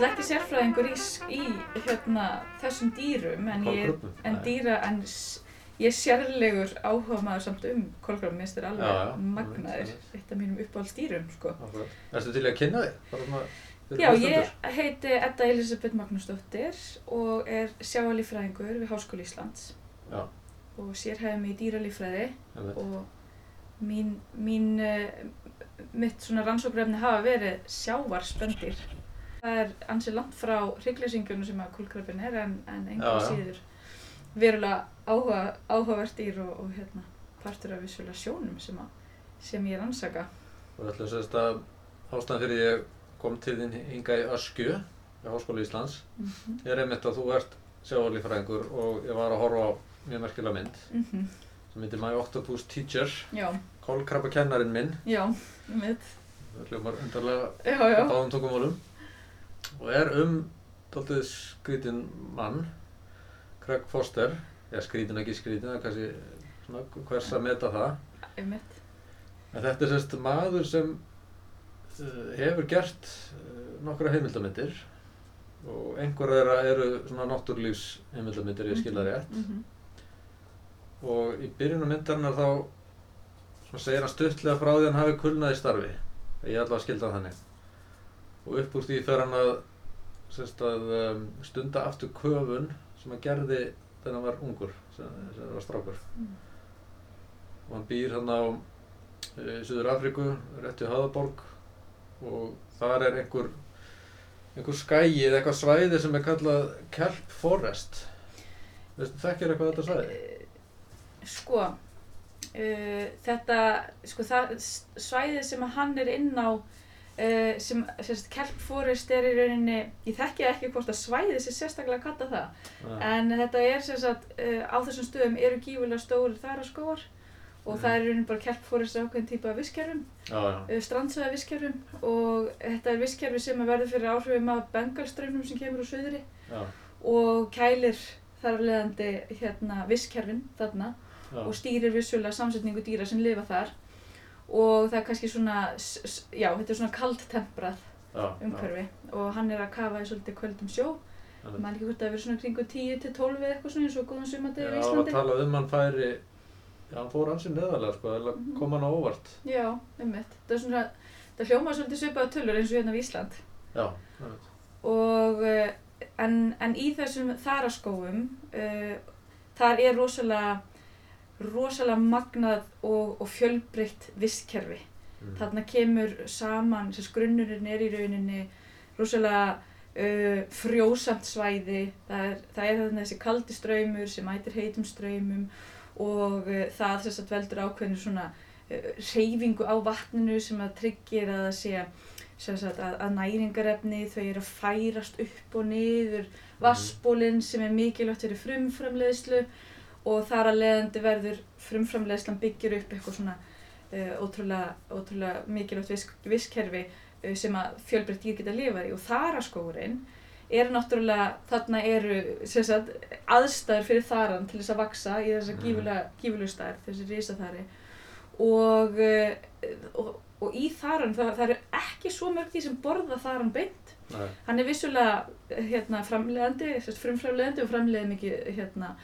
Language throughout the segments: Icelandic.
náttúrulega ekki sérfræðingur í, í hérna, þessum dýrum en ég, en dýra, en ég er sérlegur áhuga maður samt um kolkrabba, mér finnst þér alveg Já, já, magnaðir, eitt af mínum uppáhaldsdýrum, sko. Erstu til að kynna þig? Já, ég heiti Edda Elisabeth Magnúsdóttir og er sjáalífræðingur við Háskóli Íslands. Já, og sérhæfum í dýralífræði og mín, mín uh, mitt svona rannsókrefni hafa verið sjávarspöndir. Það er ansið langt frá hryggleysingunum sem að kúlkrabbin er en, en já. síður verulega áhuga, áhugavert dýr og, og hérna partur af vissulega sjónum sem, að, sem ég rannsaka. Og ætlum sérst að ástæðan fyrir ég kom til þín hinga í Öskju í Háskóli Íslands Mm er einmitt að þú ert sjávarlífræðingur og ég var að horfa á mjög merkilega mynd -hmm. sem heitir My Octopus Teacher Já, Kolkrabba kennarinn minn já, mitt. það hljómar undarlega á báðum tungumálum og er um dálítið skrítin mann Craig Foster. Eða skrítin ekki skrítin, það er kannski svona hvers að meta það. Einmitt. en þetta er sérst maður sem uh, hefur gert uh, nokkra heimildamindir og einhver þeirra eru svona náttúrlífs heimildamindir ég skilða rétt. Mhm. og í byrjunum myndarinnar þá svona segir hann stuttlega frá því hann hafi kulnað í starfi. Ég ætla að skilda þannig. Og upp úr því fer hann að, sérst, að um, stunda aftur köfun sem hann gerði þegar hann var ungur sem, sem hann var strákur Mm. og hann býr hann á uh, Suður Afríku, rétt í Höðaborg og þar er einhver einhver skæi eða eitthvað svæði sem er kallað Kelp Forest Veistu, þekkir eitthvað þetta svæði? Sko, uh, þetta, sko það svæðið sem hann er inn á, uh, sem, sérst, Kelp Forest er í rauninni, ég þekki ekki hvort að svæðið sé sérstaklega að kalla það, Ah, en þetta er sérst, uh, á þessum stöðum eru gífulega stórir þaraskóar og Mhm. það er í rauninni bara Kelp Forest ákveðin típa af visskerfum, já, já, uh, strandsöða visskerfum og þetta er visskerfi sem að verður fyrir áhrifum af bengalströmmnum sem kemur úr söðri já, og kælir þar af leiðandi hérna visskerfin þarna já. og stýrir vissulega samsetningu dýra sem lifa þar og það er kannski svona, já, þetta er svona kaldtemprað já, umhverfi. Og hann er að kafa í svolítið kvöldum sjó. Já. maður ekki hvort það hefur verið svona kringu 10 til 12 eða eitthvað svona eins og góðan Já, sumardegi í að Íslandi. tala um hann færi já, hann fór ansinn neðarlega sko, eða Mhm. kom hann á óvart. Já, einmitt, það er svona það hljómar svolítið svipaða tölur eins og hérna við Ísland. Já, einmitt. og eh, en, en í þessum þaraskóum uh, þar er rosalega rosalega magnað og, og fjölbreytt visskerfi Mm. þarna kemur saman, þess grunnurinn er í rauninni rosalega uh, frjósamt svæði. Það er, það er þarna þessi kaldi straumur sem mætir heitum straumum og uh, það þess að veldur ákveðinu svona uh, reyfingu á vatninu sem að tryggir að það sé sagt, að, að næringarefni þau eru að færast upp og niður. Vassbólinn sem er mikilvægt fyrir frumframleiðslu og þar að leiðandi verður frumframleiðslan byggir upp eitthvað svona uh, ótrúlega, ótrúlega mikilvægt visk, visskerfi uh, sem að fjölbreytt dýr geta lifað í. Og þaraskóurinn er náttúrulega, þarna eru sagt, aðstæður fyrir þaran til þess að vaksa í þessa Mhm. gífulega, stærð, þessi risaþari og, uh, og, og í þaran það, það eru ekki svo mörg því sem borða þaran beint. Nei, hann er vissulega hérna, sagt, frumframleiðandi og framleiði mikið hérna,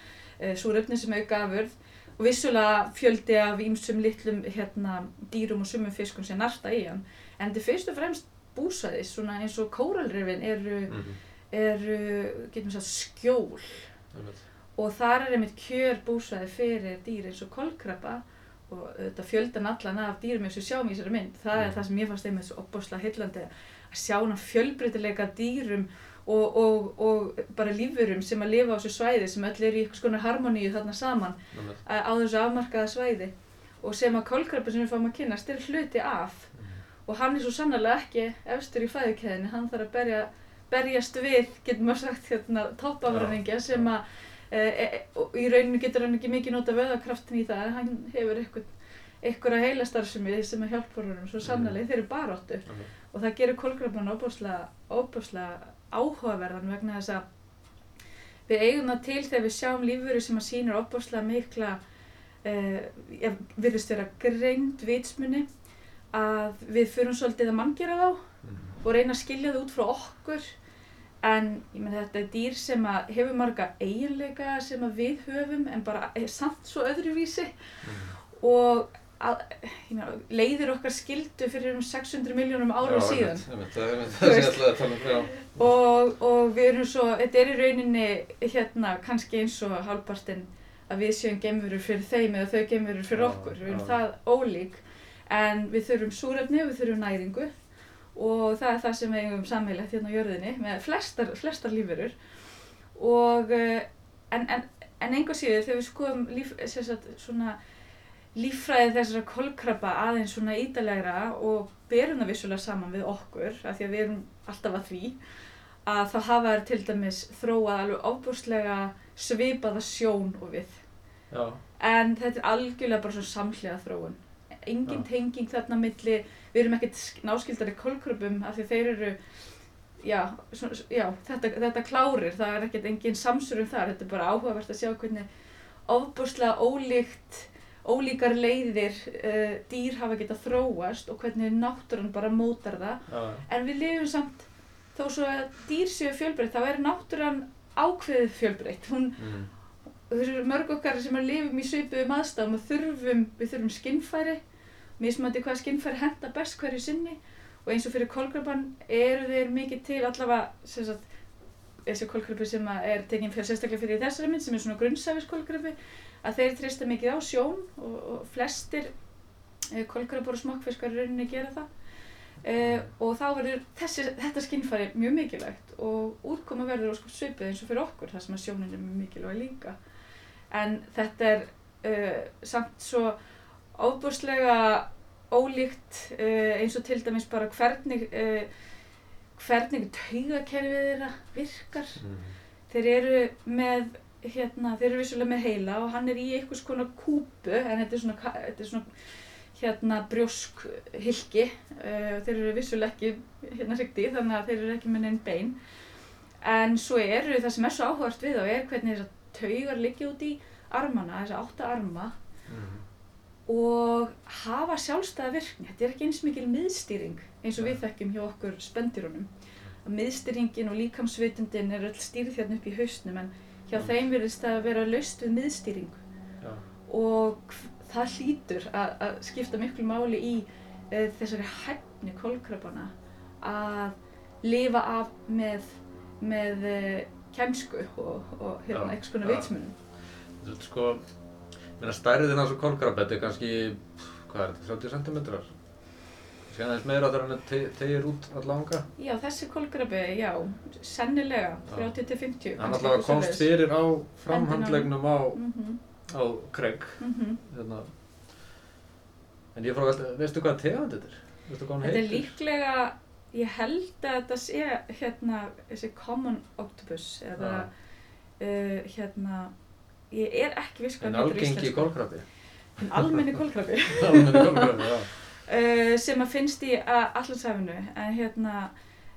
súrefni sem auka afurð og vissulega fjöldi af ýmsum litlum hérna, dýrum og sumum fiskum sem narta í hann en þetta er fyrst og fremst búsæðis svona eins og kóralrifin eru, mhm, eru getum við sagt skjól einmitt. og þar er einmitt kjör búsæði fyrir dýr eins og kolkrabba og þetta fjöldan allan af dýrum eins og sjáum í þessari mynd það er Mm. það sem ég fannst einmitt svo opbáslega heillandi að sjá hana fjölbreytileika dýrum og, og, og bara lífurum sem að lifa á þessu svæði sem öll eru í einhvers konar harmoníu þarna saman einmitt. á þessu afmarkaða svæði. Og sem að kolkrabbi sem við fáum að kynast er hluti af. Og hann er svo sannlega ekki efstur í fæðukeðinni, hann þarf að berja, berjast við, getur maður sagt hérna, toppafræðingja sem að e, e, og í rauninu getur hann ekki mikið nota vöðakraftin í það, hann hefur eitthvað einhverja heilastarfsemi sem að hjálpa honum svo sannlega þeir eru einmitt. og það gerir kolkrabban óbúslega, óbúslega áhugaverðan vegna þess að við eigum það til þegar við sjáum lífveru sem að sýnir óbúslega mikla uh, virðist vera greind vitsmunni að við förum svolítið að manngera þá Mhm. og reyna að skilja það út frá okkur en ég menn þetta er dýr sem að hefur marga eiginleika sem að við höfum en bara samt svo öðruvísi Mm. og að, meina, leiðir okkar skildu fyrir um 600 miljónum Já, síðan. um, og, og við erum svo, þetta er í rauninni hérna kannski eins og hálfpartinn að við séum geimverur fyrir þeim eða þau geimverur fyrir Já, okkur, við erum já. það ólík. En við þurfum súrefni við þurfum næringu. Og það er það sem við eigum sammeilegt hérna á jörðinni með flestar, flestar lífverur. Og eh, en, en, en enga síður þegar við skoðum líf, sagt, svona líffræði þessara kolkrabba aðeins svona ídalegra og berum það vissulega saman við okkur af því að við erum alltaf að því að þá hafa þær til dæmis þróað alveg ofbúrslega svipaða sjón og við. Já, en þetta er algjörlega bara svona samhliða þróun. Engin Já. tenging þarna milli við erum ekkert sk- náskildari kolkröpum af því þeir eru já, svona, já þetta, þetta klárir það er ekkert engin samsörum þar þetta er bara áhugavert að sjá hvernig ofbúrslega ólíkt ólíkar leiðir uh, dýr hafa getað þróast og hvernig náttúran bara mótar það. Já, en við lifum samt þó svo að dýr séu fjölbreytt þá er náttúran ákveðið fjölbreytt. Hún mm. þessu mörg okkar sem að lifum í svipuðum aðstæðum og þurfum, við þurfum skinnfæri mismandi hvað skinnfæri henda best hverju sinni. Og eins og fyrir kolkraban eru þeir mikið til allavega sem sagt, þessi kolkrabi sem er tekin fyrir sérstaklega fyrir þessari mynd sem er svona grunnsæfis kolkrabi að þeir treysta mikið á sjón og, og flestir eh, kolkrabor og smokkfiskar í rauninni gera það. Eh, og þá verður þessi, þetta skinnfæri mjög mikilvægt og útkoma verður óskup svipið eins og fyrir okkur þar sem að sjónin er mjög mikilvæg líka. En þetta er uh, samt svo ofbúrslega ólíkt eins og til dæmis bara hvernig hvernig taugakerfið þeirra virkar. Mm. þeir eru með hérna, þeir eru vissulega með heila og hann er í einhvers konar kúpu en þetta er svona, þetta er svona hérna brjósk hilki uh, þeir eru vissulega ekki hérna hrygdi þannig að þeir eru ekki með neinn bein en svo eru það sem er svo áhugast við þá er hvernig þessar taugar liggja út í armana, þessar átta arma Mm. og hafa sjálfstæða virkni. Þetta er ekki eins mikil miðstýring eins og við þekkjum hjá okkur spendýrunum. Að miðstýringin og líkamsvitundin er öll stýrð hérna upp í hausnum en hjá Mm. þeim virðist það að vera laust við miðstýringu Já, og það hlýtur að, að skipta miklu máli í e, þessari hæfni kolkrabana að lifa af með, með e, kæmsku og, og hérna konar já. vitsmunum. Þú veit sko, stærðin af þessu kolkrabbi, þetta er kannski, hvað er þetta, 30 cm? Kannski aðeins meira þegar hann te tegir út allanga. Já, þessi kolkrabi, já, sennilega, Já. 30-50. Hann allavega komst fyrir á framhandlegnum á, Mm -hmm, á Craig. mm -hmm. Hérna. En ég frá að, veistu hvað tegund þetta er? Veistu hvað hann Þetta er heitir? líklega, ég held að þetta sé hérna þessi common octopus eða uh, hérna, ég er ekki viss hvað En hann heitir á algengi íslensku. kolkrabbi. En almenni kolkrabi. Almenni kolkrabbi, já. Uh, sem að finnst í allansafinu en hérna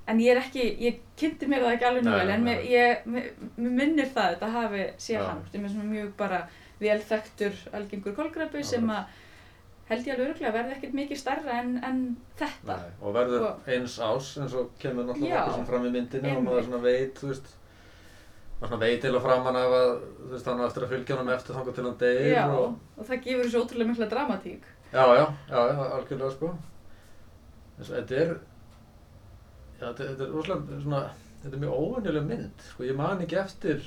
en ég er ekki, ég kynnti mér það ekki alveg nú Nei, vel en mér, ég, mér, minnir það þetta hafi sé Já. hann sem er mjög bara vel þekktur algengur Já, sem að held ég alveg örgulega verði ekkert mikið starra en, en þetta. Nei, og verður Og- eins ás eins og kemur náttúrulega okkur sem fram í myndinni og maður svona veit, þú veist maður svona veit til og framan af að þú veist hann á eftir að fylgja honum eftir þangar til hann Já, og og það gefur þessu ótrúlega mikla dramatík já, já, já, algjörlega sko. Þetta er já, þetta, er rosalega svona þetta er mjög óvenjuleg mynd sko, ég man ekki eftir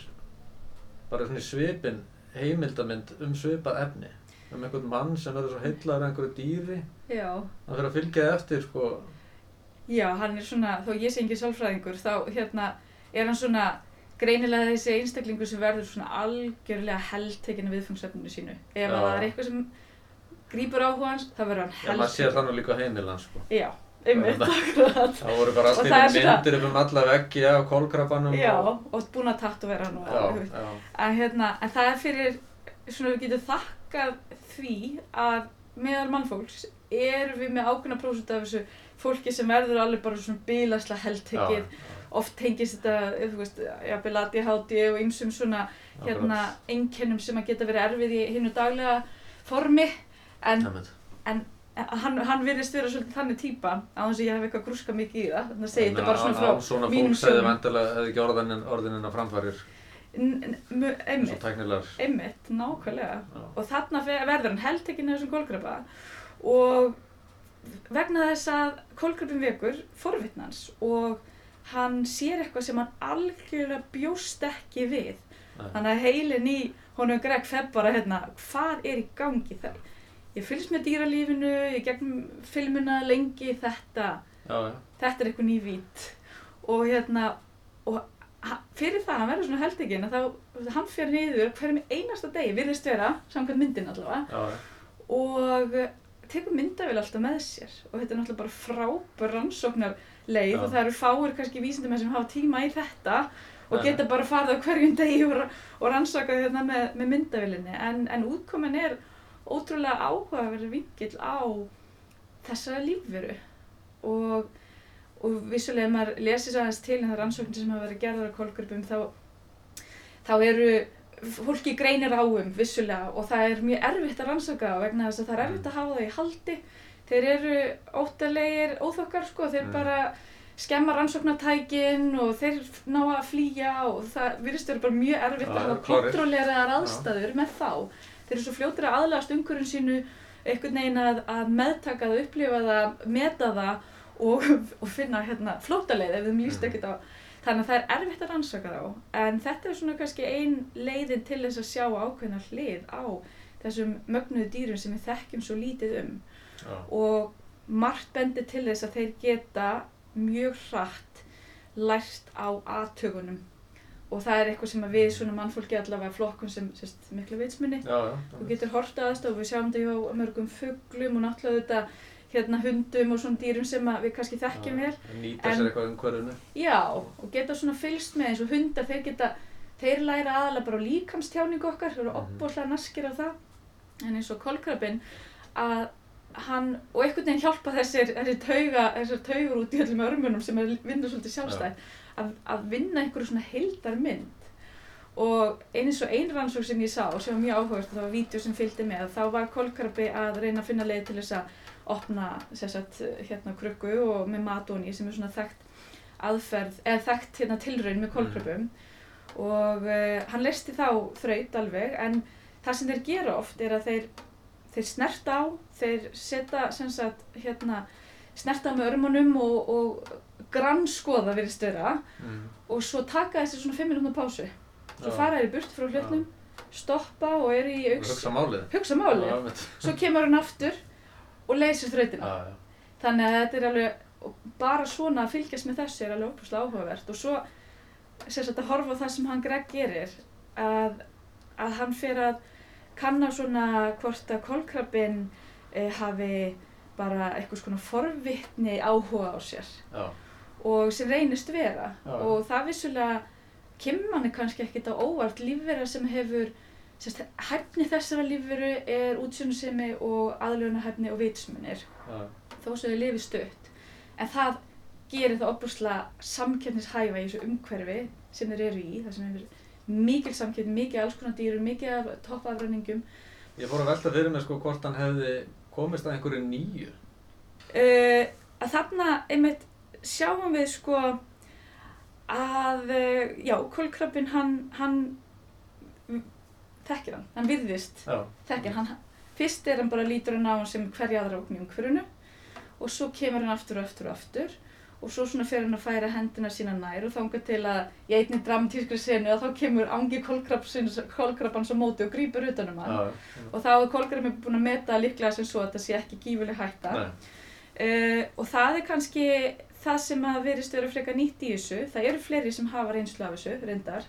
bara svona svipin heimildamynd um svipað efni. Um einhvern mann sem verður svo heillar einhverju dýri. Já, hann fyrir að fylgja því eftir sko. Já, hann er svona, þó ég sé ekki sálfræðingur þá hérna er hann svona greinilega þessi einstaklingur sem verður svona algjörlega heldtekinn viðfungsefninu sínu. Ef Já. að það er eitthvað sem grípur áhuga hans, þá verður hann já, maður sér það nú líka á heimil sko. Já, einmitt, akkurat Það. voru bara það svona- myndir um alla veggi af kolkrabanum Já, og, og búin að tattu vera hann og já, alveg. já, en, hérna, en það er fyrir svona við getum þakkað því að meðal mannfólks erum við með ákveðna prósent af þessu fólki sem verður alveg bara svona bílasla heldtekið. Já, oft tengist þetta, þú veist, jafnvel ADHD og ýmsum svona hérna einkennum sem að geta verið erfið í hinnu daglega formi en Einmitt. hann, hann virðist vera svolítið þannig típa á þess að ég hef eitthvað grúska mikið í það þannig að segja þetta bara svona frá Svona fólk segði sjónum. vandilega hefði ekki orðin, orðinina framfærir N- n- mu- eins og einmitt, einmitt, nákvæmlega Já. og þarna verður hann heldtekinn af þessum kólkrabba og vegna þess að kólkrabbin vekur forvitnans og hann sér eitthvað sem hann algjörlega bjóst ekki við Nei. þannig að heilin í honum Greg fer bara hérna hvað er í gangi þar ég fylgst með dýralífinu ég gegnum filmuna lengi þetta Já, já. þetta er eitthvað nývít. Og hérna og fyrir það, hann verður svona heldegin að þá, hann fer niður hverjum einasta degi, virðist vera, samkvæmt myndin allavega Já, og eh, tekur myndavél alltaf með sér. Og þetta er náttúrulega bara frábær rannsóknar leið Já. og það eru fáir kannski vísindamenn sem hafa tíma í þetta og geta bara farið á hverjum degi og, og rannsakað hérna með, með myndavélinni. En, en útkomin er ótrúlega áhugaverður vingill á þessara lífveru og, og vissulega ef maður lesir aðeins til en það rannsóknir sem hafa verið gerðar á kólgrupum þá, þá eru fólki greinir á um vissulega og það er mjög erfitt að rannsaka þá vegna þess að það er erfitt að hafa það í haldi þeir eru óttalegir óþokkar sko, þeir Mm. bara skemma rannsóknartækin og þeir ná að flýja og það virðist vera bara mjög erfitt að hafa klárir. kontrolleraðar aðstæður með þá þeir eru svo fljótir að aðlagast umhverjum sínu einhvern veginn að, að meðtaka það, upplifa það, meta það og, og finna hérna flótaleið ef þeim líst Mhm. ekkert á þannig að það er erfitt að rannsaka þá en þetta er svona kannski ein leiðin til þess að sjá ákveðna hlið á þessum mögnuðu dýrum sem við þekkjum svo lítið um Já. og margt bendir til þess að þeir geta mjög hratt lært á aðtögunum og það er eitthvað sem við svona mannfólki allavega flokkum sem sérst, mikla vitsmunni. Þú getur hort að aðstof og við sjáum þetta hjá mörgum fuglum og náttúrulega þetta hérna hundum og svona dýrum sem við kannski þekkjum vel. Nýta sér eitthvað um hverjunu. já og geta svona fylgst með eins og hundar þeir geta þeir læra aðalega bara líkamstjáningu okkar þeir eru Mhm. opbóðslega naskir á það. En eins og kolkrabbin að hann og einhvern veginn hjálpa þessir, þessir, tauga, þessir taugur út í öllum örmunum sem er vinna svolítið sjálfstæð að, að vinna einhverju svona heildar mynd og eins og ein rannsók sem ég sá sem var mjög áhugast og það var vídeo sem fylgdi með þá var kolkrabbi að reyna að finna leið til þess að opna sagt, hérna krukku og með matóni sem er svona þekkt aðferð eða þekkt hérna tilraun með kolkrabbum. Og uh, hann leisti þá þraut alveg en það sem þeir gera oft er að þeir, þeir snerta á, þeir setja sem sagt hérna snerta með örmunum og, og grannskoða virðist vera. Mm. og svo taka þessi svona 5 minútna pásu. Svo fara þeir burt frá hlutnum stoppa og eru í auks hugsa málið. hugsa málið, Já, svo kemur hann aftur og leysir þrautina. Þannig að þetta er alveg bara svona að fylgjast með þessu er alveg opuslega áhugavert. Og svo sagt að horfa á það sem hann Greg gerir að, að hann fer að kanna svona hvort að kolkrabbin e, hafi bara eitthvað svona forvitni áhuga á sér. Já. og sem reynist vera. Já. og það vissulega kemur manni kannski ekkert á óvart. Lífvera sem hefur sérst, hæfni þessara lífveru er útsjónusemi og aðlöfunarhæfni og vitsmunir þó sem þau lifi stutt. En það gerir það opuslega samkeppnishæfa í þessu umhverfi sem þeir eru í það sem hefur mikil samkeppni, mikið alls konar dýrum, mikið af toppafræningum Ég fór að velta fyrir mig sko hvort hann hefði komist að einhverju nýju. uh, að þarna einmitt sjáum við sko að uh, já, kólkrabbin hann, hann þekkir hann, hann virðist Já. þekkir hann, fyrst er hann bara lítur hann á hann sem hverja aðra ógn í umhverfinu og svo kemur hann aftur og aftur og aftur og svo svona fer hann að færa hendina sína nær og þangað til að í einni dramatískri senu að þá kemur angi kolkrabbans á móti og grýpur utanum hann. Já. og þá er kolkrabbin búin að meta líklega sem svo að það sé ekki gífuleg hætta. Uh, og það er kannski það sem að verist vera frekar nýtt í þessu. Það eru fleiri sem hafa reynslu af þessu reyndar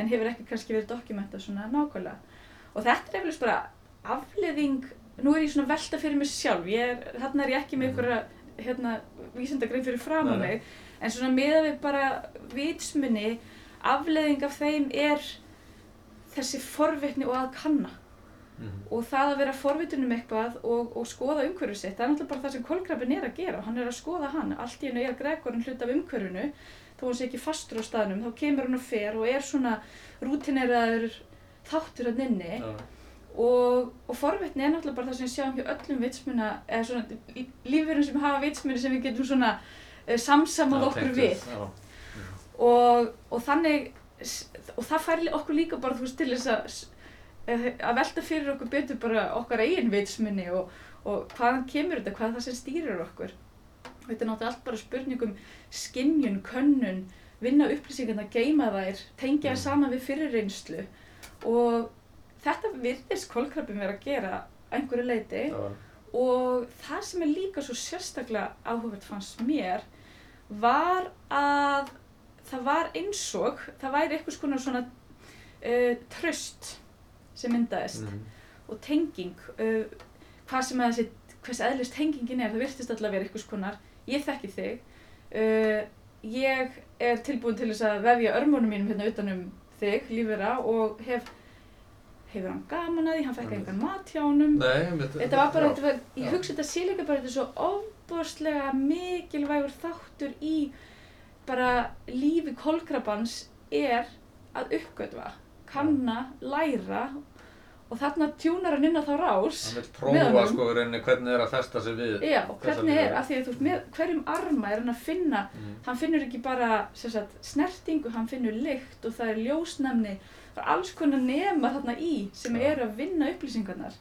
en hefur ekki kannski verið dokumentað svona nákvæmlega. Og þetta er eflust bara afleðing nú er ég svona að velta fyrir mig sjálf. Ég er, þarna er ég ekki með ykkur hérna, vísindagrein fyrir fram á mig en svona meða við bara vitsmunni afleðing af þeim er þessi forvitni og að kanna. Mhm. og það að vera forvitin um eitthvað og, og skoða umhverfið sitt, það er náttúrulega bara það sem kolkrabbin er að gera, hann er að skoða hann allt í hennu er gregorinn hlut af umhverfinu. Þó hann sé ekki fastur á staðnum, þá kemur hann og fer og er svona rútineraður þáttur hann inni. Já. Og, og forvitni er náttúrulega bara það sem við sjáum hjá öllum vitsmuna eða svona lífverðum sem hafa vitsmuni sem við getum svona uh, samsamað okkur við. og, og þannig og það fær okkur líka bara þú veist til þess að eh, að velta fyrir okkur betur bara okkar eigin vitsmunni og, og hvaðan kemur þetta, hvað er það sem stýrir okkur. Þetta er náttúrulega allt bara spurningum skinjun, könnun vinna upplýsingarna, geima þær tengja þær Mm. saman við fyrirreynslu. Og þetta virðist kolkrabbin vera að gera einhverju leiti já, og það sem er líka svo sérstaklega áhugavert fannst mér var að það var eins og það væri einhvers konar svona uh, tröst sem myndaðist mhm, og tenging uh, hvað sem að þessi hvers eðlist tengingin er, það virtist alltaf að vera einhvers konar ég þekki þig uh, ég er tilbúin til þess að vefja örmónum mínum hérna utanum þig, lífera og hef hefur hann gaman að því, hann fekk engan mat hjá honum. Nei, þetta var bara, já, þetta var, ég já. hugsa þetta sé líka bara þetta er svo ofbúrslega mikilvægur þáttur í bara lífi kolkrabans er að uppgötva, kanna, læra og þarna tjúnar hann inn á þá rás Hann vil prófa sko í rauninni hvernig er að festa sig við Já, hvernig er, af því að þú veist, með hverjum arma er hann að finna, Mhm, hann finnur ekki bara sagt, snertingu, hann finnur lykt og það er ljósnæmni, það er alls konar nema þarna í sem Já. eru að vinna upplýsingarnar.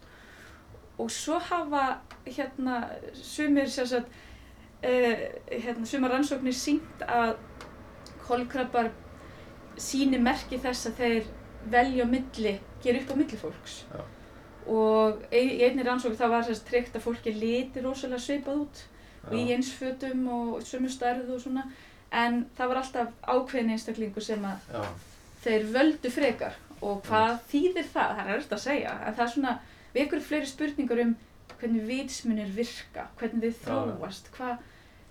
Og svo hafa hérna sumir uh, hérna, sumar rannsóknir sínt að kolkrabbar síni merki þess að þeir velja milli, gera upp á milli fólks. Já. og í einni rannsókn það var þess tryggt að fólki liti rosalega svipað út og í já, eins fötum og sömu stærð og svona. En það var alltaf ákveðin einstaklingu sem að já, þeir völdu frekar. Og hvað þýðir það, það er erfitt að segja. En það er svona, við ykkur fleiri spurningar um hvernig vitsmunir virka hvernig Já. þróast, hvað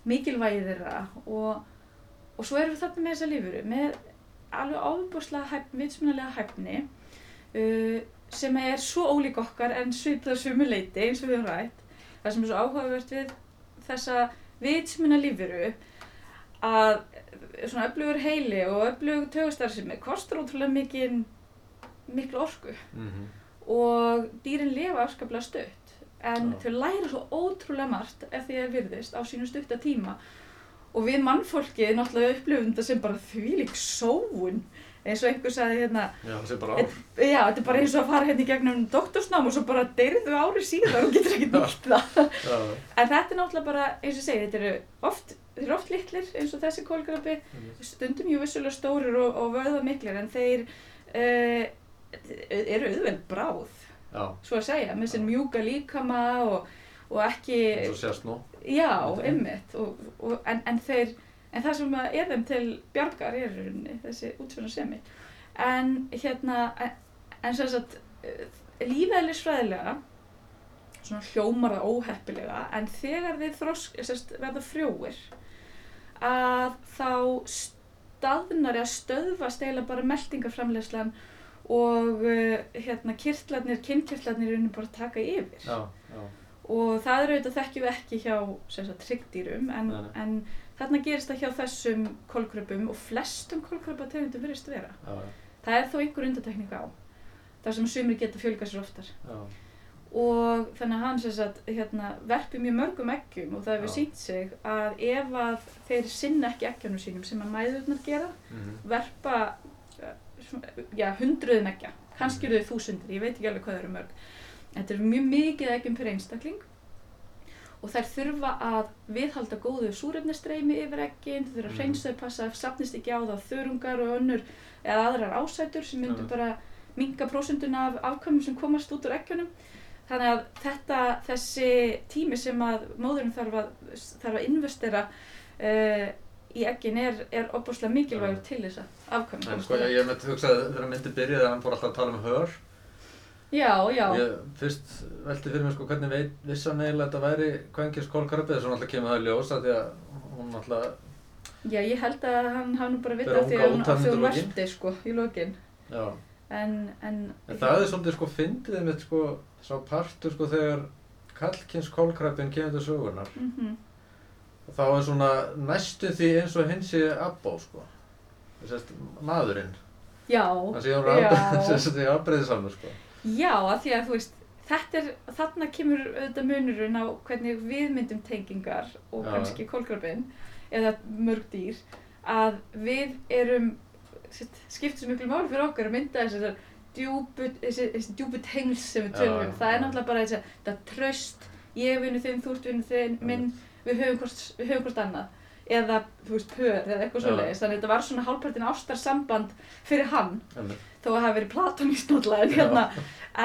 mikilvægið þeirra. Og, og svo erum við þarna með þessa lífuru með alveg ábúrslega hæfni, vitsmunalega hæfni uh, sem er svo ólík okkar en svipað sumu leiti eins og við höfum rætt. Það sem er svo áhugavert við þessa vitsmuna lífuru að svona öflugur heili og öflug tögustarfsemi kostar ótrúlega mikið miklu orku. Mhm, og dýrin lifa afskaplega stutt. En Já. þau læra svo ótrúlega margt ef því er virðist á sínu stutta tíma. Og við mannfólkið náttúrulega upplifum þetta sem bara þvílík sóun eins og einhver sagði hérna já, ár. já, þetta er bara eins og að fara hérna í gegnum doktorsnám og svo bara deyrðu ári síðar og getur ekki nýtt það. En þetta er náttúrulega bara, eins og segi, þetta eru oft þeir eru oft litlir eins og þessi kólgrafi einmitt. stundum jú vissulega stórir og, og vöða miklir en þeir uh, eru auðveld bráð já, svo að segja, með sinn mjúka líkama og, og ekki eins og sést nú. Já, og, en, en þeir en það sem að er þeim til bjargar er rauninni þessi útsvöna semi en hérna en, en sem sagt lífæðlisfræðilega svona hljómar það óheppilega en þegar þeir þrosk, sest, verða frjóir að þá staðnar eða stöðvast eiginlega bara meldingaframlegslan og uh, hérna kirtlarnir, kinnkirtlarnir er bara að taka yfir. Já, já, og það er auðvitað þekkjum við ekki hjá hryggdýrum en, en þarna gerist það hjá þessum kolkröpum og flestum kolkröpategundum virðist vera. já, Það er þó einhver undatekning á þar sem sumir geta fjölgað sér oftar. Já, og þannig að hann sem sagt, hérna, verpi mjög mörgum eggjum og það hefur sínt sig að ef að þeir sinna ekki eggjanum sínum sem að mæðurnar gera mhm, verpa eh, svona, já, hundruðum eggja, kannski eru þau þúsundir, ég veit ekki alveg hvað það eru mörg. Þetta er mjög mikið eggjum per einstakling og þær þurfa að viðhalda góðu súrefnistreimi yfir eggin, þau þurfa að Mhm. hreinsa þau, passa að safnist ekki á það þörungar og önnur eða aðrar ásætur sem myndu Já. bara minka prósunduna af afkvæmum sem komast út úr eggjunum. Þannig að þetta, þessi tími sem að móðurinn þarf að, þarf að investera uh, í eggin er, er opbúslega mikilvægur til þess að afkvæmum sko ég, myndi hugsaði þegar myndi byrjaði að hann fór alltaf að tala um hör Já, já, ég fyrst velti fyrir mér sko hvernig veit vissan eiginlega að þetta væri kvængis kólkarabið þess að náttúrulega kemur það í ljós að því að hún náttúrulega, já, ég held að hann hafi nú bara vitað því að hún að hún lokin? varti sko í lokin. Já. En, en, En það er svolítið sko fyndið mitt sko sá partur sko þegar kallkins kólkrabin kemur til sögunar mm þá er svona næstu því eins og hinn sé abbó sko. Þess að maðurinn. Já, það sé hann já, afbreyðisamur sko Já, að því að þú veist, þetta er, þarna kemur auðvitað munurinn á hvernig við myndum tengingar og Já. kannski kólkrabinn eða mörg dýr, að við erum, skiptir svo miklu máli fyrir okkur að mynda þessar djúbu, þessi, djúbu tengls sem við tölum um. Það er náttúrulega bara þessi, þetta tröst, ég vinnu þinn, þú ert vinnu þinn, minn, við höfum hvort, við höfum hvort annað. Eða, þú veist, pör eða eitthvað svoleiðis. Þannig að þetta var svona hálfpartin ástarsamband fyrir hann Einmitt. þó að það hafi verið platónist náttúrulega en hérna,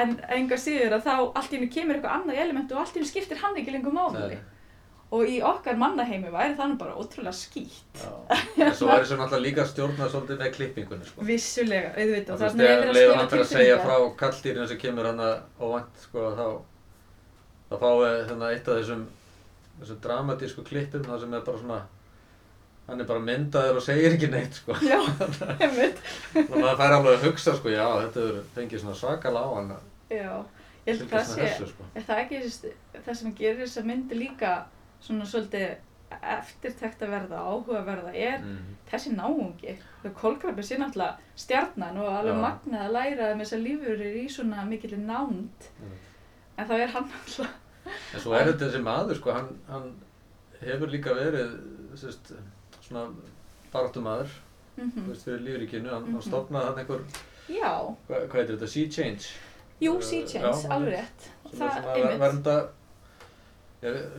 en enga síður að þá allt í hennu kemur eitthvað annað element og allt í hennu skiptir hann ekki lengur máli og í okkar mannaheimi væri þannig bara ótrúlega skýtt. En svo er þessu náttúrulega líka stjórnað svolítið með klippingunni, sko. vissulega, auðvitað Og og þú veist, þarna er þegar verið að leiður spila hann fyrir að segja frá kalldýrinu sem kemur hann óvænt, sko, þá, þá fáið þannig eitt af þessum, þessum dramatísku klippum, það sem er bara svona, hann er bara myndaður og segir ekki neitt, sko. já, einmitt Og maður fær alveg að hugsa, sko, já, þetta er fengið svona svakalega á hann að já, ég held að það sé þessu, sko. er það ekki það sem gerir þessa myndi líka svona svolítið eftirtekt að verða, áhugaverða er Mm. þessi náungi þau kolkrabbi sé náttúrulega stjarnan og alveg Já. magnað að læra um þessar lífurir í svona mikill nánd Mm. en þá er hann alltaf En svo er þetta þessi maður, sko, hann, hann hefur líka verið, sérst, svona baráttumaður, mm veist, fyrir lífríkinu, hann, Mhm. hann stofnaði hann einhver, já, hvað, heitir þetta, Sea Change? jú, sea já, change, alveg einmitt. rétt Sem það, svona vernda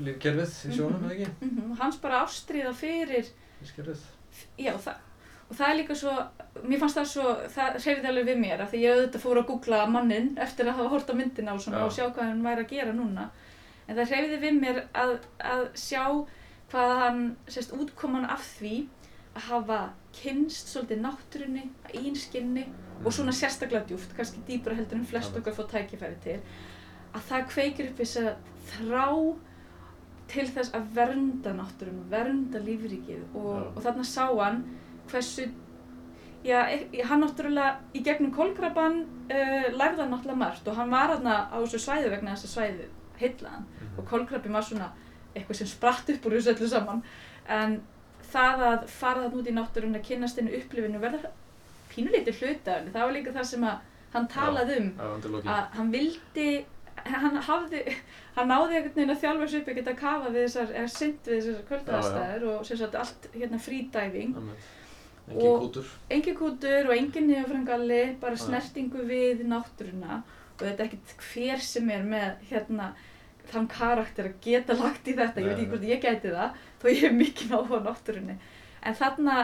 lífkerfið í sjónum, Mhm. eða ekki? mm hans bara ástríða fyrir Lífkerfið. já, það og það er líka svo, mér fannst það svo það hreyfði alveg við mér af því ég auðvitað fór að googla mannin eftir að hafa hort á myndina og svona Já. og sjá hvað hann væri að gera núna en það hreyfði við mér að, að sjá hvað hann sérst útkoman af því að hafa kynst svolítið náttúrunni einskinni og svona sérstaklega djúft, kannski dýpra heldur en flest okkar fá tækifæri til að það kveikir upp þess að þrá til þess að vernda náttúrun, vernda lífríkið og, og þarna sá hann hversu já, e- hann náttúrulega í gegnum kólkraban uh, lærði hann náttúrulega margt og hann var þarna á þessu svæði vegna þess að svæði heillaðan Mhm. og kólkrabin var svona eitthvað sem spratt upp úr þessu öllu saman. En það að fara þarna út í náttúrun að kynnast henni upplifinu verða pínulítið hluta af henni, það var líka það sem að hann talaði um að hann vildi hann hafði, hann náði einhvern veginn að þjálfa sig upp að geta kafa við þessar, eða synd við þessar kvöldaðastæður og sem sagt allt hérna freediving Engin kútur. engin kútur og engin nefnfrangalli, bara snertingu við náttúruna. Og þetta er ekkert hver sem er með hérna þann karakter að geta lagt í þetta, ég veit ekki hvort ég gæti það þó ég hef mikið áhuga á náttúrunni. En þarna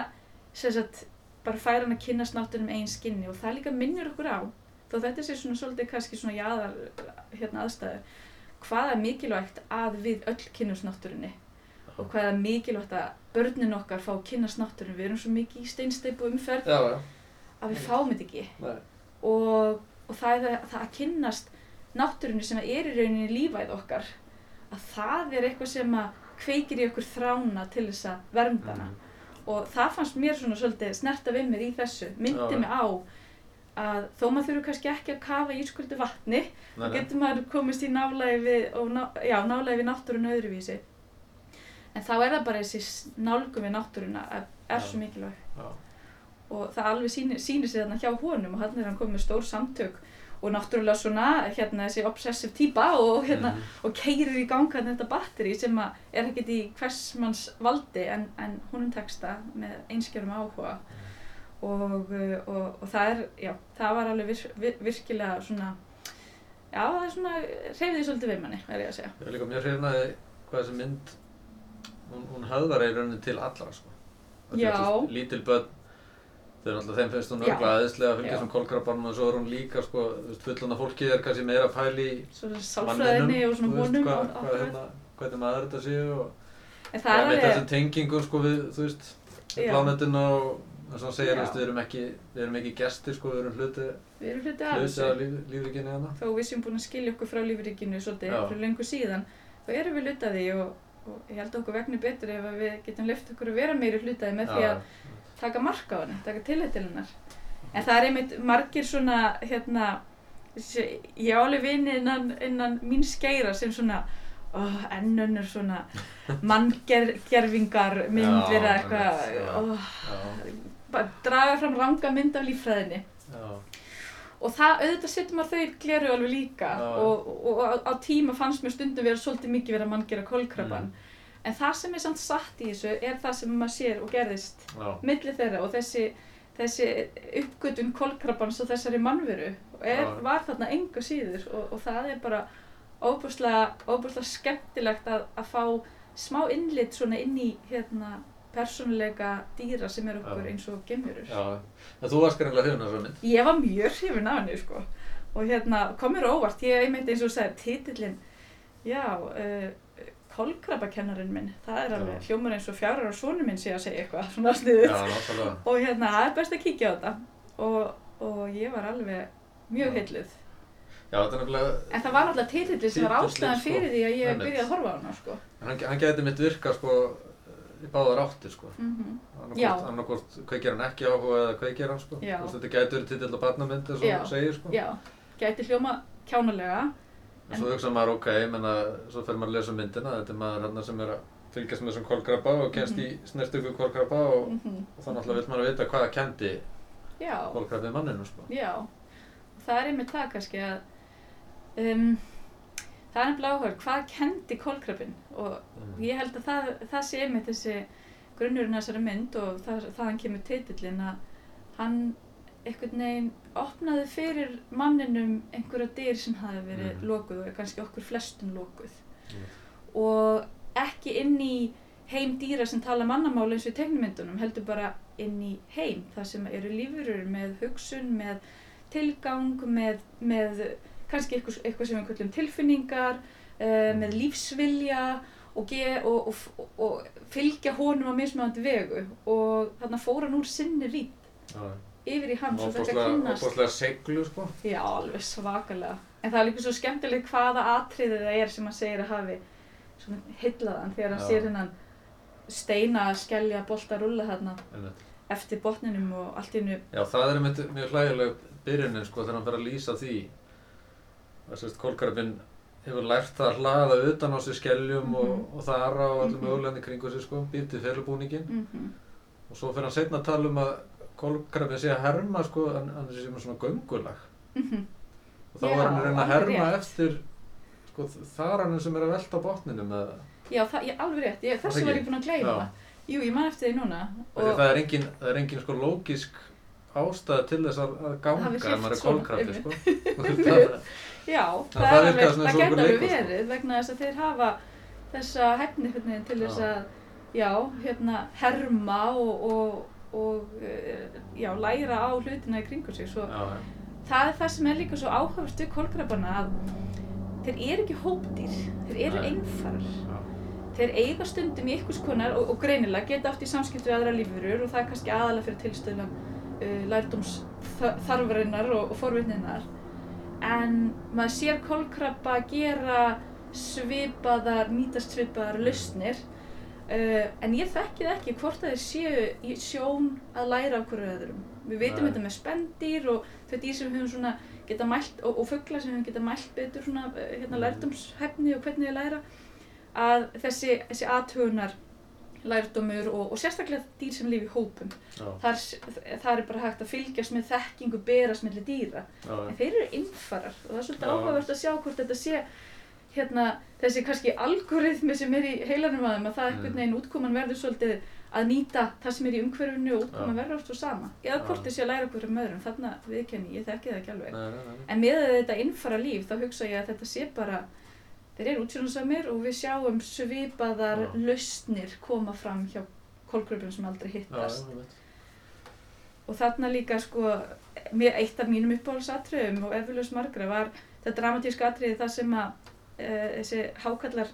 sem sagt bara fær hann að kynnast náttúrunum einn skinni og það líka minnir okkur á þó þetta sé svona svolítið kannski svona jaðar hérna aðstæður hvað er mikilvægt að við öll kynnumst náttúrunni og hvað er mikilvægt að börnin okkar fá að kynnast náttúrunni. Við erum svo mikið í steinsteipu umferð Já, já. að við fáum þetta ekki. Og, og það, það að kynnast náttúrunni sem er í rauninni lífæð okkar að það er eitthvað sem að kveikir í okkur þrána til þess að vernda hana Mhm. og það fannst mér svona svolítið snerta við mér í þessu myndi mig á að þó maður þurfu kannski ekki að kafa í ísköldu vatni þá getur maður komist í nálægi við, ná, já, nálægi við náttúrun öðruvísi en þá er það bara þessi nálgum við náttúruna að er Já. svo mikilvæg Já. og það alveg sýnir, sig þarna hjá honum og hann er hann komið stór samtök og náttúrulega svona hérna þessi obsessive típa og hérna Mhm. og keirir í ganga þetta batteri sem að er ekkert í hvers manns valdi en, en húnum teksta með einskjörum áhuga og, uh, og, og það er, já, það var alveg vir, vir, virkilega svona já, það er svona, reyfði svolítið við manni, er ég að segja. Ég er líka mjög hrifnaði hvað þessi mynd, hún, hún höfðar í rauninni til allra, sko. Já. Lítil börn, þau eru alltaf þeim finnst hún örgla aðeinslega að fylgja sem kolkrabbanum og svo er hún líka, sko, fullana fólkið er kannski meira pæli í Svo sálfræðinni og svona þú veist, hvað, hvað, hérna, hvernig maður þetta séu og En það er þessum tengingu, sko, við, þú veist, plánetuna og eins og hann segir, þú veist, við erum ekki, við erum ekki gestir, sko, við erum hluti, við erum hluti af hluti þessu. af líf, lífríkinni hérna. Þó við séum búin að skilja okkur frá lífríkinu svolítið fyrir lengur síðan, þá erum við hluti af því og, og ég held okkur vegni betur ef við getum lift okkur að vera meiri hluti af því með því að taka marka á henni, taka tillit til hennar. En það er einmitt margir svona, hérna, ég á alveg vini innan, innan mín skeira sem svona, oh, enn önnur svona manngerfingar myndir eða Já, eitthvað, oh, draga fram ranga mynd af líffræðinni. já, og það, auðvitað setur maður þau gleru alveg líka og, og, og á, tíma fannst mér stundum vera svolítið mikið verið að mann gera kolkrabban Mm. En það sem er samt satt í þessu er það sem maður sér og gerðist Já, milli þeirra og þessi, þessi uppgötun kolkrabbans og þessari mannveru er, var þarna enga síður og, og það er bara óbúslega, skemmtilegt að, að fá smá innlit svona inn í hérna persónuleika dýra sem er okkur eins og gemurur. já. En þú varst greinlega hrifin af þessu mynd. Ég var mjög hrifin af henni sko og hérna kom mér á óvart, ég einmitt eins og þú sagði titillin, já, uh, kolkrabakennarinn minn, það er alveg hljómar eins og fjárar og sonu minn sé að segja eitthvað svona sniðut náttúrulega. og hérna það er best að kíkja á þetta og, og ég var alveg mjög er nefnilega, en það var alltaf titillin sem var ástæðan sko. fyrir því að ég Einmitt. byrjaði að horfa á hana sko. hann, hann gæti mitt virka sko í báðar áttir sko. mm Annarkvort, annarkvort kveikir hann ekki áhuga eða kveikir hann sko. Þetta gæti verið titill á barnamynd sko. gæti hljóma kjánalega En svo hugsa maður, ok, menna, svo fer maður að lesa myndina, þetta er maður hann sem er að fylgjast með þessum kolkrabba og kennst í snertingu kolkrabba og, mm -hmm. og þá náttúrulega vil maður vita hvað kendi já, kolkrabbið manninu, sko. já og það er einmitt það kannski að um, það er nefnilega áhuga hvað kendi kolkrabin og Mm. ég held að það, það sé einmitt þessi grunnurinn af þessari mynd og það, þaðan kemur titillin að hann einhvern veginn opnaði fyrir manninum einhverja dyr sem hafi verið Mhm. lokuð og kannski okkur flestum lokuð. Mm. og ekki inn í heim dýra sem tala mannamáli eins og í tegnumyndunum heldur bara inn í heim það sem eru lífurur með hugsun með tilgang með, með kannski eitthvað, eitthvað sem við kallum tilfinningar uh, með lífsvilja og, ge, og, og, og, fylgja honum á mismöðandi vegu. Og þarna fór hann úr sinni rít Já, yfir í hans og þetta kynnast óbúslega seglu, sko. Já, alveg svakalega. En það er líka svo skemmtilegt hvaða atriði það er sem hann segir að hafi svona heillaðan þegar hann sér hennan steina að skellja bolta rúlla þarna Einmitt. eftir botninum og allt í hennu. Já, það er einmitt mjög hlægileg byrjunin, sko, þegar hann fer að lýsa því. Það sést, kolkrabbinn hefur lært það að hlaða utan á sig skeljum Mhm. og, og þara og Mhm. mögulegni kringu sig, sko, býr til felubúningin. Mm Og svo fer hann seinna að tala um að kolkrabbinn sé að herma, sko, hann, hann sé með svona göngulag. Og þá Já, er hann reyna að herma rétt. eftir, sko, þaranum sem er að velta á botninum eða... Já, það, ég, alveg rétt. Ég, þessu Það var ég búin að gleyma. Jú, ég man eftir því núna. Það er engin, það er engin sko lógisk ástæða til þess að, að ganga ef maður er einmitt. sko. það, Já, það, það er alveg, það geta alveg sko. verið vegna þess að þeir hafa þessa hefni til þess að, já, hérna, herma og, og, og eh, já, læra á hlutina í kringu sig. Svo, já, það er það sem er líka svo áhugavert við kolkrabana að þeir eru ekki hópdýr, þeir eru einfarar. Þeir eiga stundum í ykkurs konar og, og greinilega geta átt í samskipt við aðra lífurur og það er kannski aðalega fyrir tilstöðlan uh, lærdóms þarfarinnar og, og forvitninnar. En maður sér kolkrabba gera svipaðar, nýtast svipaðar lausnir uh, en ég þekki það ekki hvort að þeir séu í sjón að læra af hverju öðrum. Við veitum þetta með spendýr og þau dýr sem við höfum svona geta mælt og, og fugla sem við höfum geta mælt betur svona uh, hérna Mhm. lærdómshefni og hvernig þeir læra að þessi, þessi aðtugunar lærdómur og, og sérstaklega dýr sem lifi í hópum. Þar, þar er bara hægt að fylgjast með þekkingu berast mellir dýra. já, En þeir eru innfarar og það er svolítið áhugavert að sjá hvort þetta sé hérna, þessi kannski algoritmi sem er í heilanum að þeim að það Mm. einhvern veginn útkoman verður svolítið að nýta það sem er í umhverfinu og útkoman verður oft svo sama. Eða hvort þessi að læra okkur um öðrum, þarna viðkenni, ég þekki það ekki alveg. nei, nei, nei, En með þetta innfara líf þá hugsa ég að þetta sé bara, þeir eru útsjónarsamir og við sjáum svipaðar Já. lausnir koma fram hjá kolgröfum sem aldrei hittast. já. Og þarna líka sko, eitt af mínum uppáhaldsatriðum og eflaust margra var þetta dramatíska atriði það sem að þessi hákallar,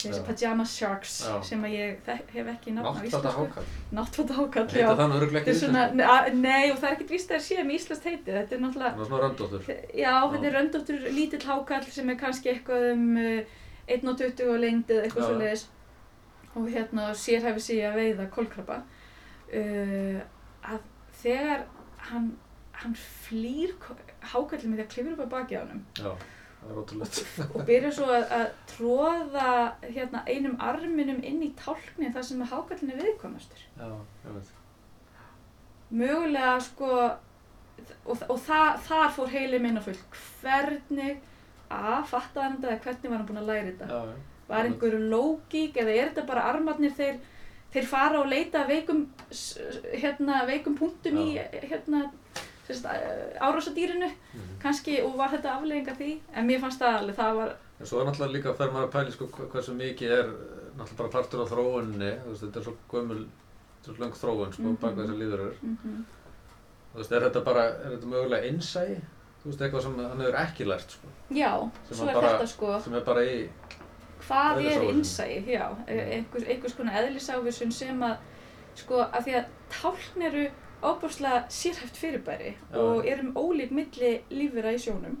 þessi pajama sharks Já. sem að ég hef ekki nafn á íslensku. Náttfata hákall, Þetta er svona, nei og það er ekkert víst að það sé með íslenskt heiti, þetta er náttúrulega Það svona röndóttur. Já, þetta er röndóttur lítill hákall sem er kannski eitthvað um uh, 1.20 á lengd eða eitthvað Já. svo leiðis og hérna sérhæfi sig í að veiða kolkrabba. Uh, að þegar hann, hann flýr hákallin með því að klifur upp að baki á honum Já, það er ótrúlegt. og byrja svo að, að tróða hérna, einum arminum inn í tálknin þar sem hákallin er viðkomastur Já, ég veit. mögulega sko og, og það, þar fór heili minna full hvernig að fatta hann þetta eða hvernig var hann búinn að læra þetta já, já. var einhver lógík eða er þetta bara armarnir þeir, þeir fara og leita veikum hérna, veikum punktum í hérna sérst, árásadýrinu Mhm. kannski og var þetta aflegginga því en mér fannst það alveg, það var En svo er náttúrulega líka að fer maður að pæli sko hversu mikið er eh, náttúrulega bara partur á þróunni, veist, þetta er svo gömul, svo löng þróun sko, Mhm. bak við þessar líðurur. mm Þú veist, er þetta bara, er þetta mögulega innsæi? Þú veist, eitthvað sem hann hefur ekki lært sko, já, svo er bara- þetta sko sem er bara í, hvað er innsæi, já e- einhvers, konar eðlisávísun sem að sko, að því að tálkn eru ábúrslega sérhæft fyrirbæri Já. og erum ólík milli lífvera í sjónum.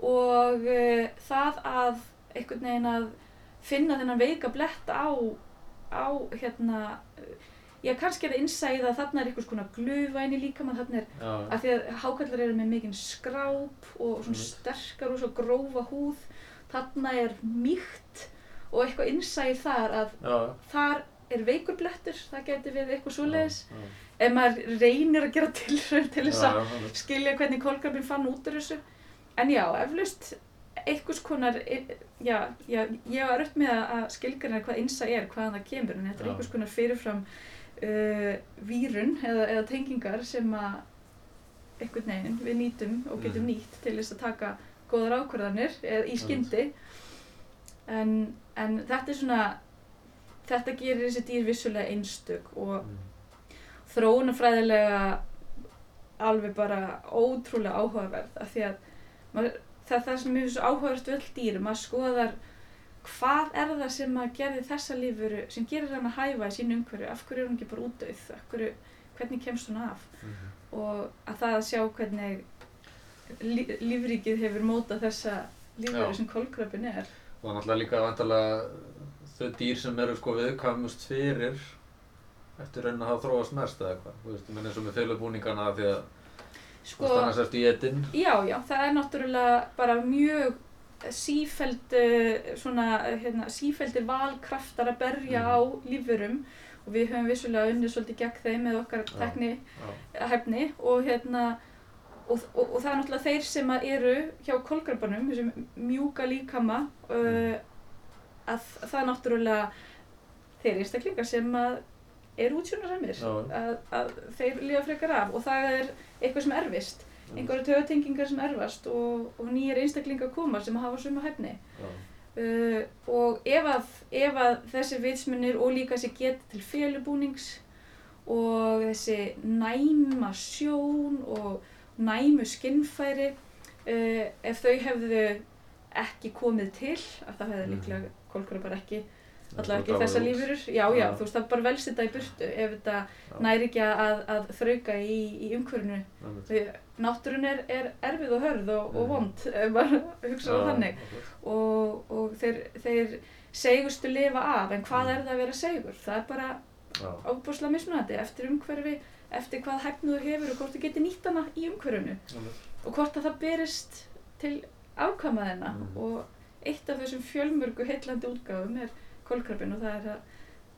Og uh, það að einhvern veginn að finna þennan veika blett á, á hérna já, kannski er það innsæið að þarna er einhvers konar glufa inn í líkamann, þarna er já, að því að hákallar eru með mikinn skráp og svona Mhm. sterkar og svo grófa húð. Þarna er mýkt og eitthvað innsæði þar að já, þar er veikur blettur það geti verið eitthvað svoleiðis. Já, ef maður reynir að gera tilraun til þess að skilja hvernig kolkrabin fann út úr þessu. En já, eflaust einhvers konar já, já, ég var upp með að skilgjörna hvað innsæði er, hvaðan það kemur en þetta er einhvers konar fyrirfram uh, vírun eða, eða tengingar sem að einhvern veginn við nýtum og getum Mhm. nýtt til þess að taka góðar ákvarðanir eða í skyndi. En, en þetta er svona þetta gerir þessi dýr vissulega einstök og Mm. Þróunafræðilega alveg bara ótrúlega áhugaverð af því að maður, það, það sem svo áhugavert við öll dýr maður skoðar hvað er það sem að gerði þessa lífuru sem gerir hann að hæfa í sínu umhverju af hverju er hún ekki bara útdauð af hverju, hvernig kemst hún af Mhm. og að það að sjá hvernig lí, lífríkið hefur mótað þessa lífveru Já. sem kolkrabin er Og náttúrulega líka vantarlega þau dýr sem eru sko viðkvæmust fyrir eftir raun að hafa þróast mest eða eitthvað. Þú veist, ég menn eins og með fylgubúningana því að sko, þú veist annars eftir í etinn. Já, já, það er náttúrulega bara mjög sífæld, uh, svona, hérna, sífældir valkraftar að berja Mhm. á lífurum og við höfum vissulega unnið svolítið gegn þeim með okkar tekni hefni og hérna og, og, og það er náttúrulega þeir sem eru hjá kolkrabanum, þessum mjúka líkama uh, Mhm. að það er náttúrulega þeir einstaklingar sem að eru útsjónarsamir Já. að, að þeir lifa frekar af og það er eitthvað sem erfist einhverju tögatengingar sem erfast og, og nýjir einstaklingar koma sem hafa suma hæfni uh, og ef að, ef að þessi vitsmunir og líka þessi geta til félubúnings og þessi næma sjón og næmu skinnfæri uh, ef þau hefðu ekki komið til að það hefði Mhm. líklega kolkura bara ekki Er ekki þessa lífurur já, já, þú veist það bara velst þetta í burtu ef þetta næri ekki að, að þrauka í, í. Því náttúrun er, er erfið og hörð og, og Mhm. vond ef maður hugsa það Já, þannig og, og þeir, þeir segustu lifa af en hvað Mhm. er það að vera segur? Það er bara Já, ábúrslega mismunandi eftir umhverfi eftir hvað hæfnu þú hefur og hvort þú getur nýtt hana í umhverfinu einmitt. og hvort að það berist til afkamaðina Mhm. og eitt af þessum fjölmörgu heillandi útgáfum er kolkrabin og það er það,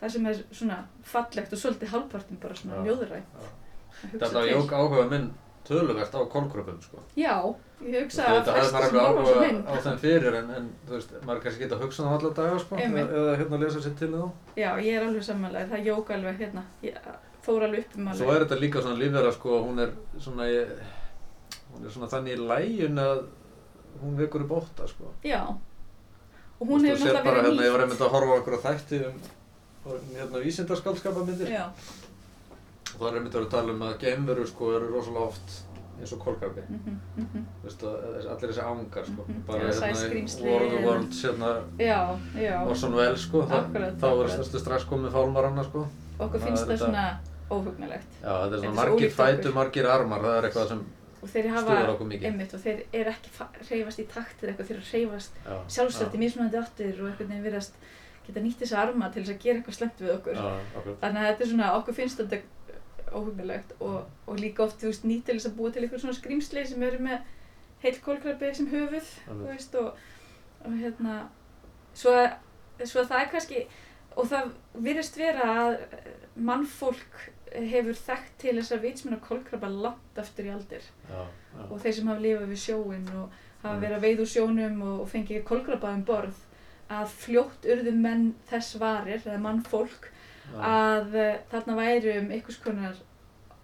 það sem er svona fallegt og svolítið hálfpartin bara svona Já. ljóðrænt Já. að Þetta hugsa var til. jók áhuga minn töluvert á kolkröpum sko. Já, ég hugsa að horfa á þessu áhuga á þeim fyrir en, en þú veist, maður er kannski geta að hugsa það alla daga sko, eða, eða hérna lesa sér til þá. Já, ég er alveg samanlega, það jók alveg hérna, ég fór alveg upp um alveg. Svo er þetta líka svona lífverða sko, hún er svona, ég, hún er svona þannig í lægin að hún vekur upp ótta sko. Já, og hún hefur náttúrulega verið hérna, Ég var nýtt. einmitt að horfa á okkur þætti um um, hérna vísindarskaldskapamyndir Já, og það er einmitt að vera að tala um að geimveru sko eru rosalega oft eins og kolkarbi mhm, mhm. Þú veist, að, allir þessi ángar sko. Mhm. bara Eða hérna War of the Worlds hérna Orson Welles sko, Akkurat, þá er akkurat. stærstu strax komið fálmaranna sko. okkur finnst það svona óhugnalegt. Já, þetta er svona svo margir fætur, margir armar, það er eitthvað sem Og þeir hafa, einmitt, og þeir eru ekki fa- hreyfast í takt eða eitthvað, þeir að hreyfast Já, sjálfsagt í mismunandi áttir og einhvern veginn virðast geta nýtt þessa arma til þess að gera eitthvað slemt við okkur. Já. Þannig að þetta er svona, okkur finnst þetta óhugnalegt og, og líka oft, þú veist, nýtt til þess að búa til eitthvað svona skrýmsli sem eru með heill kólkrabbi sem höfuð, þú veist, og, og hérna, svo, að- svo að það er kannski, og það virðist vera að mannfólk hefur þekkt til þess að vitsmuna kolkrabba langt aftur í aldir já, já. og þeir sem hafa lifað við sjóin og hafa Mm. verið að veið úr sjónum og, og fengið kolkrabba um borð að fljótt urðu menn þess varir eða mannfólk já. að uh, þarna væri um einhvers konar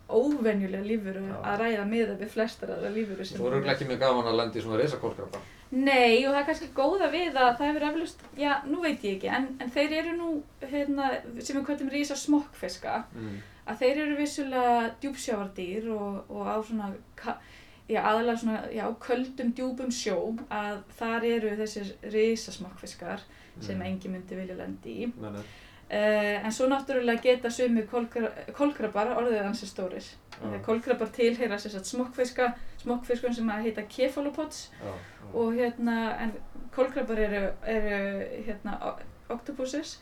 óvenjulega lífuru að ræða miða við flestar aðra lífuru sem Svo eru ekki mjög gaman að lenda í svona reysakólkrabba. Nei og það er kannski góða við að það hefur eflust, já nú veit ég ekki en, en þeir eru nú hérna, sem við kvöldum rísa smokkfiska Mm. að þeir eru vissulega djúpsjávardýr og, og á svona já, aðalega svona, já, köldum djúpum sjó að þar eru þessir risasmokkfiskar sem Mm. engi myndi vilja lendi í Nei, nei. Uh, en svo náttúrulega geta sumir kolkra, kolkrabar orðið ansi stórir Já. kolkrabar tilheyra sér satt smokkfiska smokkfiskun sem að heita kefalopods Já, já. og hérna, en kolkrabar eru, eru hérna octopuses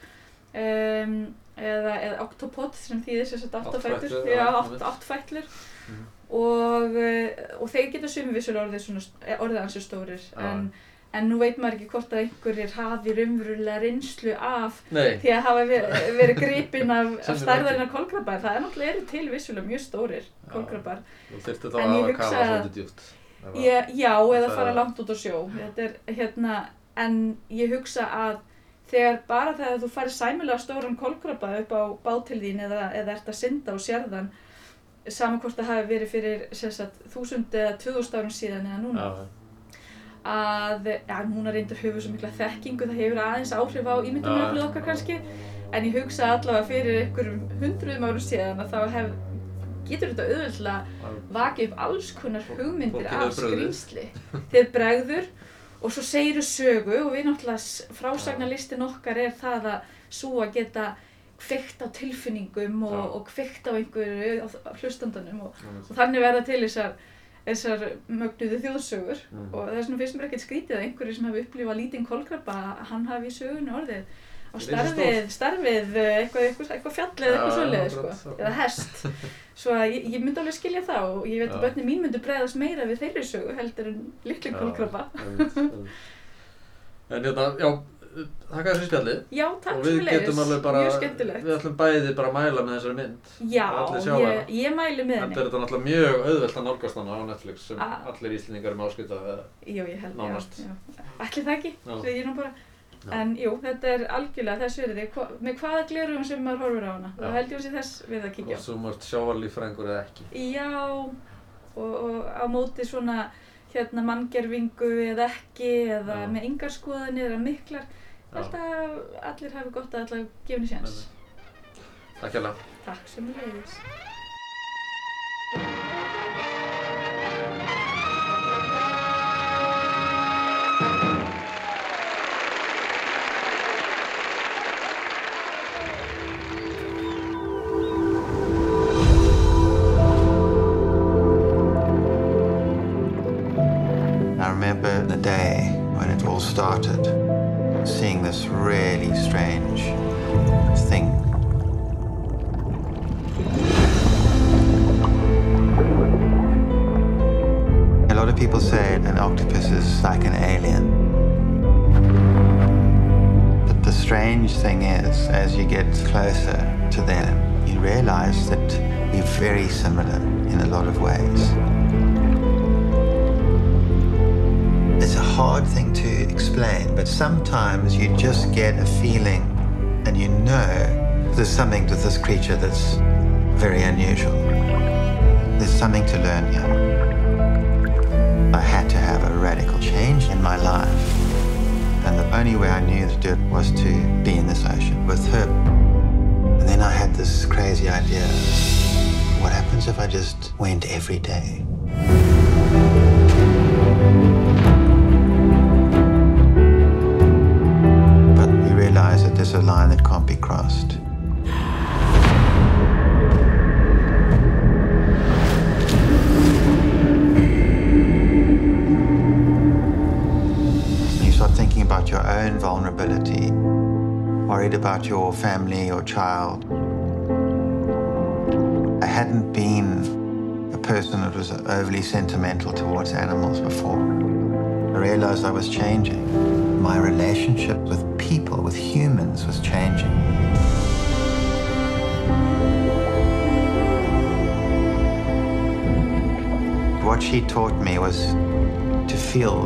um, eða, eða octopod sem þýðir sér satt áttafætlur átt, einmitt. áttfætlur Mhm. og, uh, og þeir geta sumir vissulega orðið, orðið ansi stórir en, en nú veit maður ekki hvort að einhverjir hafi raunverulega reynslu af Nei, því að hafa verið, verið gripin af, af stærðarinn af kolkrabbar það er náttúrulega eru til vissulega mjög stórir Já. kolkrabbar þú þurfti þá að hafa kafa svolítið að- ég, já, eða Það- fara langt út á sjó. Þetta er hérna en ég hugsa að þegar bara þegar þú farir sæmilega stóran kolkrabba upp á bátil þín eða, eða ert að synda og sérðan saman hvort það hafi verið fyrir sagt, þúsund eða tvöðúst árum síðan eða núna Já, að, já, núna reyndur höfum svo mikla þekkingu, það hefur aðeins áhrif á ímyndunaröflið okkar kannski. En ég hugsa allavega fyrir einhverjum hundruðum árum síðan að þá hef, getur þetta já. vakið upp alls konar hugmyndir af skrýmsli þeir bregður. Og svo segir sögu og við náttúrulega frásagnarlistin okkar er það að svo að geta kveikt á tilfinningum og, og kveikt á einhverju á, hlustandanum og, og þannig verða til þessar, þessar mögnuðu þjóðsögur Mm. og það er svona fyrst mér ekkert skrítið að einhverju sem hafi upplifað lítinn kolkrabba hann hafi í sögunni orðið á starfið, starfið eh, eitthvað, eitthvað, eitthvað fjallið eitthvað Já, svoleiðið akkurat, sko, akkurat. eða hest svo að ég, ég myndi alveg skilja það og ég veit að börnin mín myndi bregðast meira við þeirri sögu heldur en litli Já, kolkrabba. En hérna, já, þakka þessu spjallið. Já, takk og við getum alveg bara, við ætlum bæði bara að mæla með þessari mynd. Já, allir ég, ég mæli með Þetta henni er þetta náttúrulega mjög auðvelt að nálgast hana á Netflix sem Ah. allir íslendingar er með ég held, Nánast. Ætli það ekki, segi ég nú bara Já. En jú, þetta er algjörlega þess verði Hva, með hvaða glerugum sem maður horfur á hana þá held ég að þess við að kíkja hvort þú mást sjávarlífrængur eða ekki. Já, og, og á móti svona hérna manngerfingu eða ekki eða Já. með yngar skoðanir eða miklar held að allir hafi gott að allar henni sjans Takk hjá Takk sem leiðis this creature that's very unusual. There's something to learn here. I had to have a radical change in my life. And the only way I knew to do it was to be in this ocean with her. And then I had this crazy idea. What happens if I just went every day? about your family, your child. I hadn't been a person that was overly sentimental towards animals before. I realized I was changing. My relationship with people, with humans, was changing. What she taught me was to feel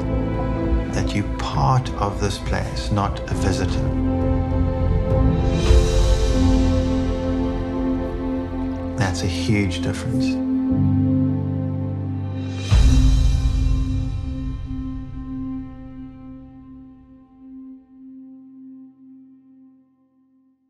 that you're part of this place, not a visitor. That's a huge difference.